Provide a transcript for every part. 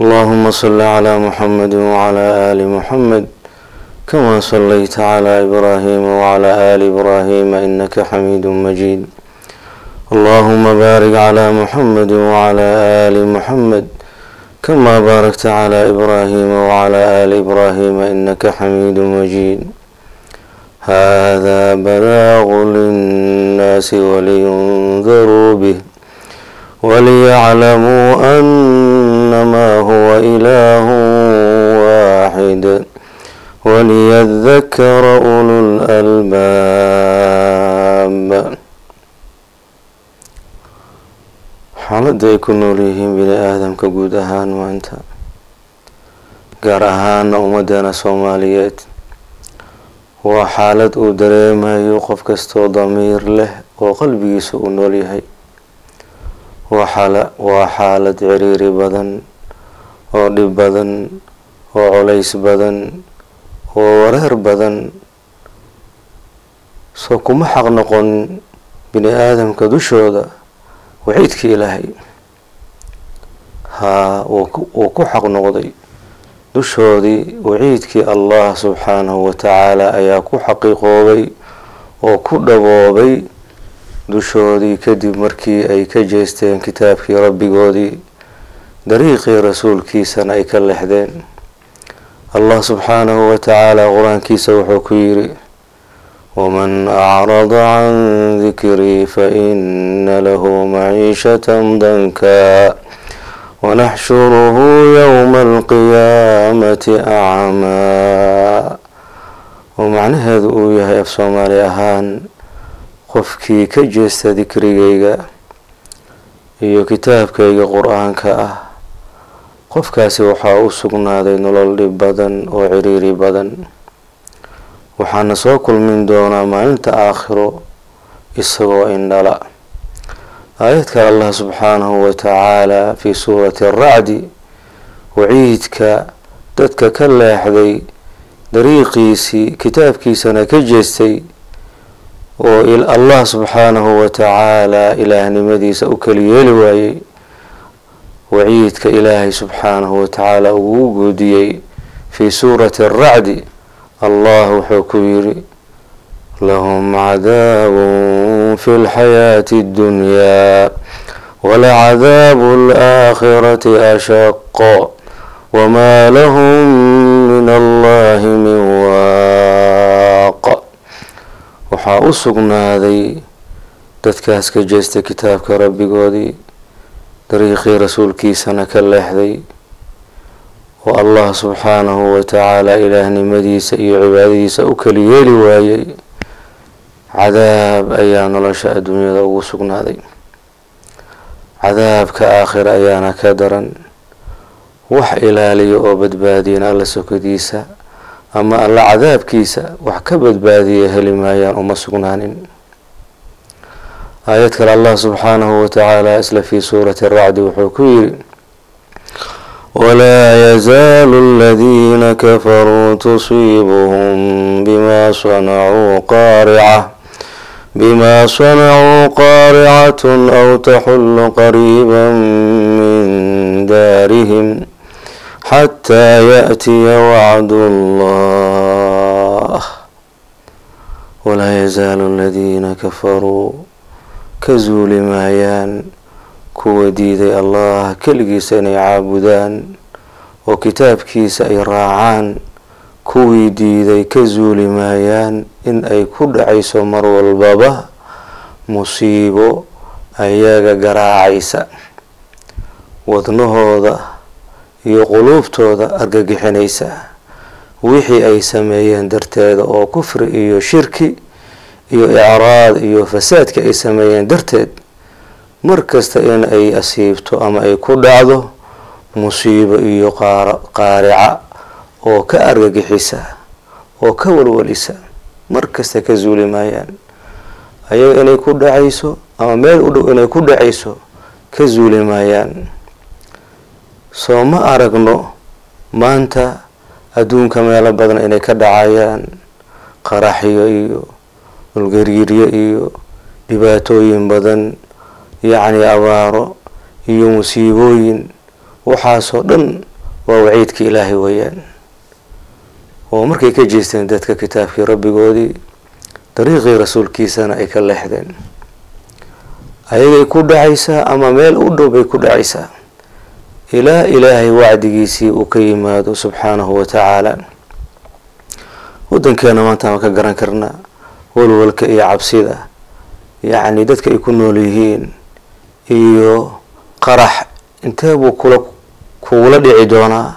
اللهم صل على محمد وعلى آل محمد كما صليت على إبراهيم وعلى آل إبراهيم إنك حميد مجيد اللهم بارك على محمد وعلى آل محمد كما باركت على إبراهيم وعلى آل إبراهيم إنك حميد مجيد هذا بلاغ للناس ولينذروا به وليعلموا أن أنما هو إله واحد وليذكر أولو الألباب xaaladda ay ku nool yihiin bini aadamka guud ahaan maanta gaar ahaana ummadeena soomaaliyeed waa xaalad uu dareemayo qof kastoo damiir leh oo qalbigiisa uu nool yahay waa xaalad ciriiri badan oo dhib badan oo colays badan oo wareer badan. Soo kuma xaq noqon bini aadamka dushooda waciidka ilaahay. Haa wuu ku xaq noqday. Dushoodii waciidkii allah subxaanahu watacaala ayaa ku xaqiiqoobay oo ku dhaboobay dushoodii kadib markii ay ka jeesteen kitaabkii rabbigoodii dariiqii rasuulkiisana ay ka lexdeen allah subxaanahu watacaala qur'aankiisa wuxuu ku yidhi wman acrada can dikrii faina lahu maciishatan danka wanaxshuruhu yowma alqiyaamati acmaa oo macnaheedu uu yahay af soomaali ahaan qofkii ka jeesta dikrigayga iyo kitaabkayga qur'aanka ah qofkaasi waxaa u sugnaaday nolol dhib badan oo ciriiri badan. Waxaana soo kulmin doonaa maalinta aakhiro isagoo indhala. Aayad kale allah subxaanahu watacaala fii suurati aracdi waciidka dadka ka leexday dariiqiisii kitaabkiisana ka jeestay oo allah subxaanahu watacaala ilaahnimadiisa u keli yeeli waayey waciidka ilaahay subxaanahu watacaala ugu guudiyey fii suurati aracdi allah wuxuu ku yidhi lahum cadaabun fi lxayaati اddunyaa walacadaabu alaakhirati ashaqo wamaa lahum min allahi min waaq. Waxaa u sugnaaday dadkaas ka jeesta kitaabka rabbigoodii dariiqii rasuulkiisana ka leexday oo allah subxaanahu watacaala ilaahnimadiisa iyo cibaadadiisa u keli yeeli waayey cadaab ayaa nolosha adduunyada ugu sugnaaday. Cadaabka aakhira ayaana ka daran. Wax ilaaliya oo badbaadiyan alla sokodiisa ama alla cadaabkiisa wax ka badbaadiya heli maayaan uma sugnaanin aayad kale allah subxaanahu watacaala isla fii suurati racdi wuxuu ku yidhi ولا يزال الذين كفروا تصيبهم بما صنعوا قارعة بما صنعوا قارعة أو تحل قريبا من دارهم حتى يأتي وعد الله ولا يزال الذين ka zuuli maayaan kuwa diiday allaah keligiisa inay caabudaan oo kitaabkiisa ay raacaan kuwii diiday ka zuuli maayaan in ay ku dhacayso mar walbaba musiibo ayaga garaacaysa. Wadnahooda iyo quluubtooda argagixinaysa. Wixii ay sameeyeen darteeda oo kufri iyo shirki iyo icraad iyo fasaadka ay sameeyeen darteed mar kasta in ay asiibto ama ay ku dhacdo musiibo iyo qaarica oo ka argagixisa oo ka walwalisa mar kasta ka zuuli maayaan ayaga inay ku dhacayso ama meel u dhow inay ku dhacayso ka zuuli maayaan soo ma aragno maanta adduunka meelo badan inay ka dhacayaan qaraxyo iyo dhulgariiryo iyo dhibaatooyin badan yacni abaaro iyo musiibooyin. Waxaasoo dhan waa waciidka ilaahay weeyaan. Oo markay ka jeesteen dadka kitaabkii rabbigoodii dariiqii rasuulkiisana ay ka leexdeen. Ayagay ku dhacaysaa ama meel u dhow bay ku dhacaysaa. Ilaa ilaahay wacdigiisii uu ka yimaado subxaanahu wa tacaala waddankeena maanta waan ka garan karnaa walwalka iyo cabsida yacni dadka ay ku nool yihiin iyo qarax intee buu kula kugula dhici doonaa?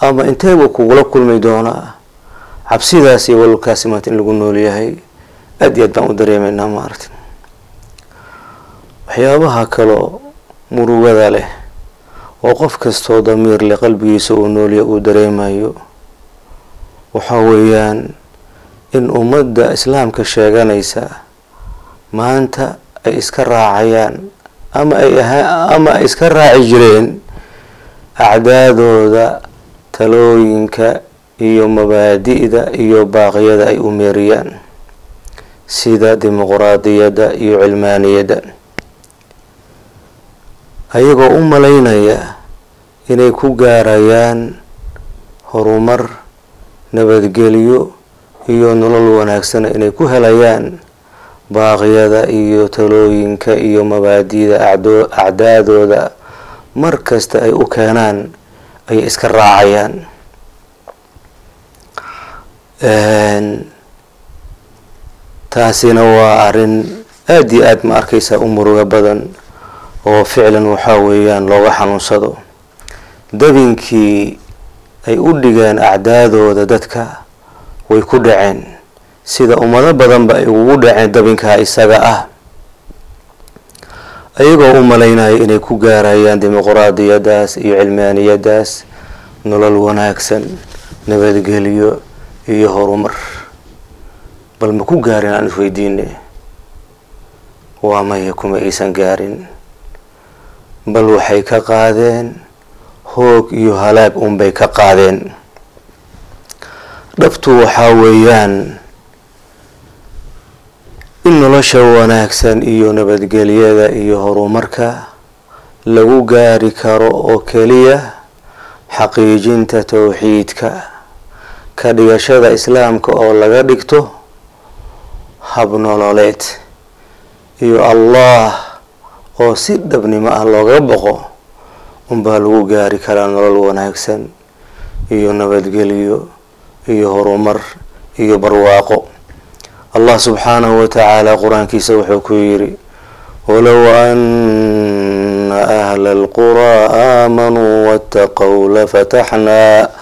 Ama intee buu kugula kulmi doonaa? Cabsidaas iyo walwalkaasi maanta in lagu nool yahay aad iyo aad baan u dareemaynaa maaragta waxyaabaha kaloo murugada leh oo qof kastoo damiir leh qalbigiisa uu noolya uu dareemayo waxa weeyaan in ummadda islaamka sheeganaysa maanta ay iska raacayaan ama ay ahaa ama ay iska raaci jireen acdaadooda talooyinka iyo mabaadi'da iyo baaqyada ay u meeriyaan sida dimuqraadiyadda iyo cilmaaniyadda. Ayagoo u malaynaya inay ku gaarayaan horumar nabadgelyo iyo nolol wanaagsana inay ku helayaan baaqyada iyo talooyinka iyo mabaadi'da acdaadooda. Mar kasta ay u keenaan ayay iska raacayaan. Taasina waa arrin aada iyo aad ma arkaysaa u muruga badan oo ficlan waxaa weeyaan looga xanuunsado. Dabinkii ay u dhigeen acdaadooda dadka way ku dhaceen. Sida ummado badanba ay ugu dhaceen dabinkaa isaga ah. Ayagoo u malaynaya inay ku gaarayaan dimuqraadiyadaas iyo cilmaaniyadaas nolol wanaagsan nabadgelyo iyo horumar. Bal ma ku gaarin aan isweydiine waa maya kuma aysan gaarin. Bal waxay ka qaadeen hoog iyo halaag unbay ka qaadeen dhabtu waxaa weeyaan in nolosha wanaagsan iyo nabadgelyada iyo horumarka lagu gaari karo oo keliya xaqiijinta towxiidka ka dhigashada islaamka oo laga dhigto habnololeed iyo allah oo si dhabnimo ah looga boqo unbaa lagu gaari karaa nolol wanaagsan iyo nabadgelyo iyo horumar iyo barwaaqo. Allah subxaanahu wa tacaala qur'aankiisa wuxuu ku yidhi walow ana ahla alquraa aamanuu waataqow lafataxnaa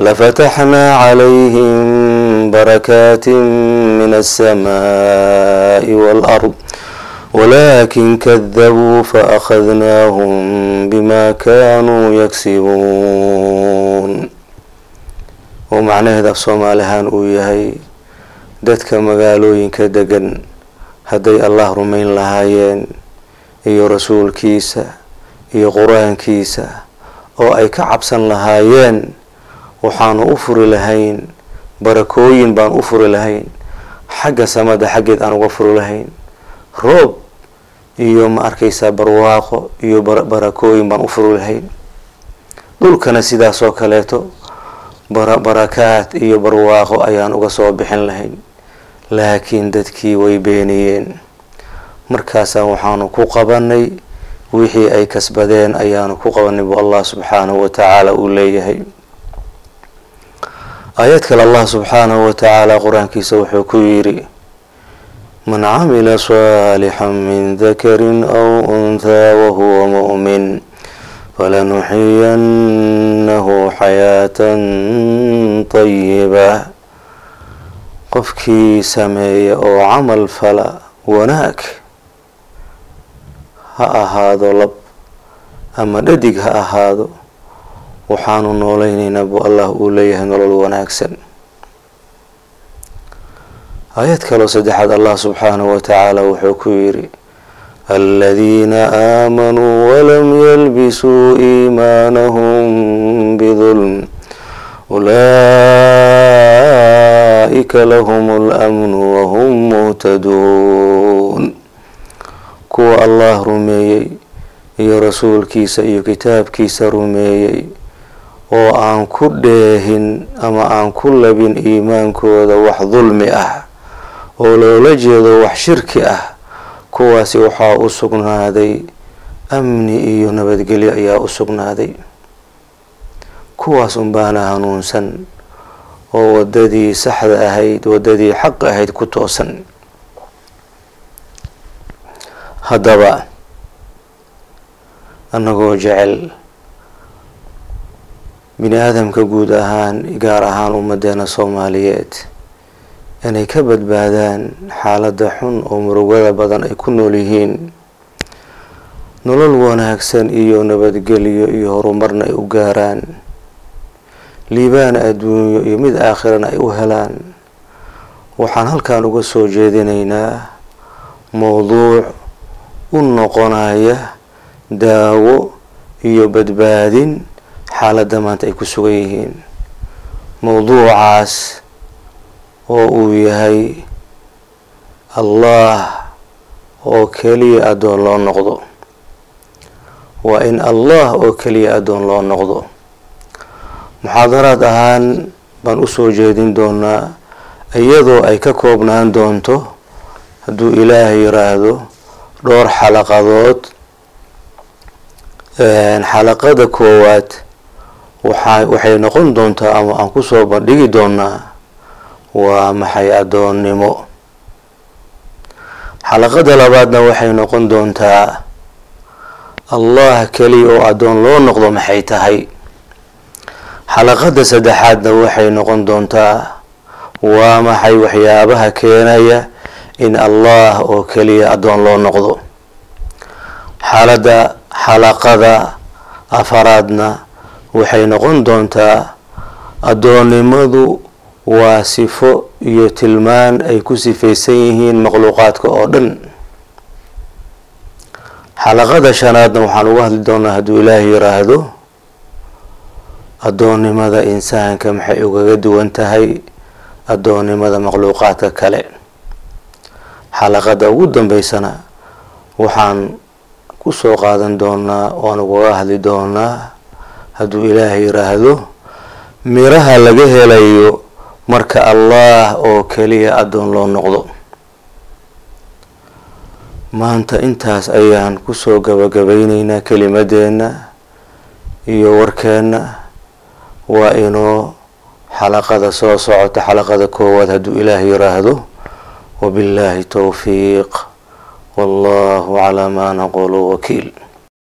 lafataxnaa calayhim barakaati min alsamaai waalard walakin kadabuu faakhadnaahum bima kanuu yaksibuun oo macnaheeda af soomaali ahaan uu yahay dadka magaalooyinka degan hadday allah rumayn lahaayeen iyo rasuulkiisa iyo qur'aankiisa oo ay ka cabsan lahaayeen waxaanu u furi lahayn barakooyin baan u furi lahayn xagga samada xaggeed aan uga furi lahayn roob iyo ma arkaysaa barwaaqo iyo barakooyin baan u furi lahayn. Dhulkana sidaas oo kaleeto barakaad iyo barwaaqo ayaan uga soo bixin lahayn. Laakiin dadkii way beeniyeen. Markaasaa waxaanu ku qabanay wixii ay kasbadeen ayaanu ku qabanay buu allah subxaanahu wa tacaala uu leeyahay. Aayad kale allah subxaanahu wa tacaala qur'aankiisa wuxuu ku yidhi man camila saalixan min dakarin aw unthaa wahuwa mu'min falanuxiyanahu xayaatan tayiba qofkii sameeya oo camal fala wanaag ha ahaado lab ama dhadig ha ahaado waxaanu noolaynaynaa buu allah uu leeyahay nolol wanaagsan aayad kaloo saddexaad allah subxaanahu wa tacaala wuxuu ku yidhi aladiina aamanuu walam yalbisuu iimaanahum bidulm ulaa'ika lahum اlamnu wahum muhtaduun kuwa allah rumeeyey iyo rasuulkiisa iyo kitaabkiisa rumeeyey oo aan ku dheehin ama aan ku labin iimaankooda wax dulmi ah oo loola jeedo wax shirki ah kuwaasi waxaa u sugnaaday amni iyo nabadgelyo ayaa u sugnaaday. Kuwaas unbaana hanuunsan oo waddadii saxda ahayd waddadii xaq ahayd ku toosan. Haddaba annagoo jecel bini aadamka guud ahaan gaar ahaan ummadeena soomaaliyeed inay ka badbaadaan xaaladda xun oo murugada badan ay ku nool yihiin. Nolol wanaagsan iyo nabadgelyo iyo horumarna ay u gaaraan. Liibaan adduunyo iyo mid aakhirana ay u helaan. Waxaan halkan uga soo jeedinaynaa mowduuc u noqonaya daawo iyo badbaadin xaaladda maanta ay ku sugan yihiin. Mowduucaas oo uu yahay allah oo keliya addoon loo noqdo. Waa in allah oo keliya addoon loo noqdo. Muxaadaraad ahaan baan u soo jeedin doonaa iyadoo ay ka koobnaan doonto hadduu ilaahay yiraahdo dhowr xalaqadood. Xalaqada koowaad waxa waxay noqon doontaa ama aan ku soo bandhigi doonaa waa maxay addoonnimo? Xalaqada labaadna waxay noqon doontaa allah keliya oo addoon loo noqdo maxay tahay? Xalaqada saddexaadna waxay noqon doontaa waa maxay waxyaabaha keenaya in allah oo keliya addoon loo noqdo? Xaalada xalaqada afaraadna waxay noqon doontaa addoonnimadu waa sifo iyo tilmaan ay ku sifaysan yihiin makhluuqaadka oo dhan. Xalaqada shanaadna waxaan uga hadli doonaa hadduu ilaahay yiraahdo addoonnimada insaanka maxay ugaga duwan tahay? Addoonnimada makhluuqaadka kale. Xalaqada ugu dambeysana waxaan ku soo qaadan doonaa oan ugaga hadli doonaa hadduu ilaahay yiraahdo miraha laga helayo marka allah oo keliya addoon loo noqdo. Maanta intaas ayaan ku soo gabagabayneynaa kelimadeenna iyo warkeenna. Waa inuu xalaqada soo socota xalaqada koowaad hadduu ilaahay yiraahdo. Wabillahi towfiiq wallahu calaa maa naqulu wakiil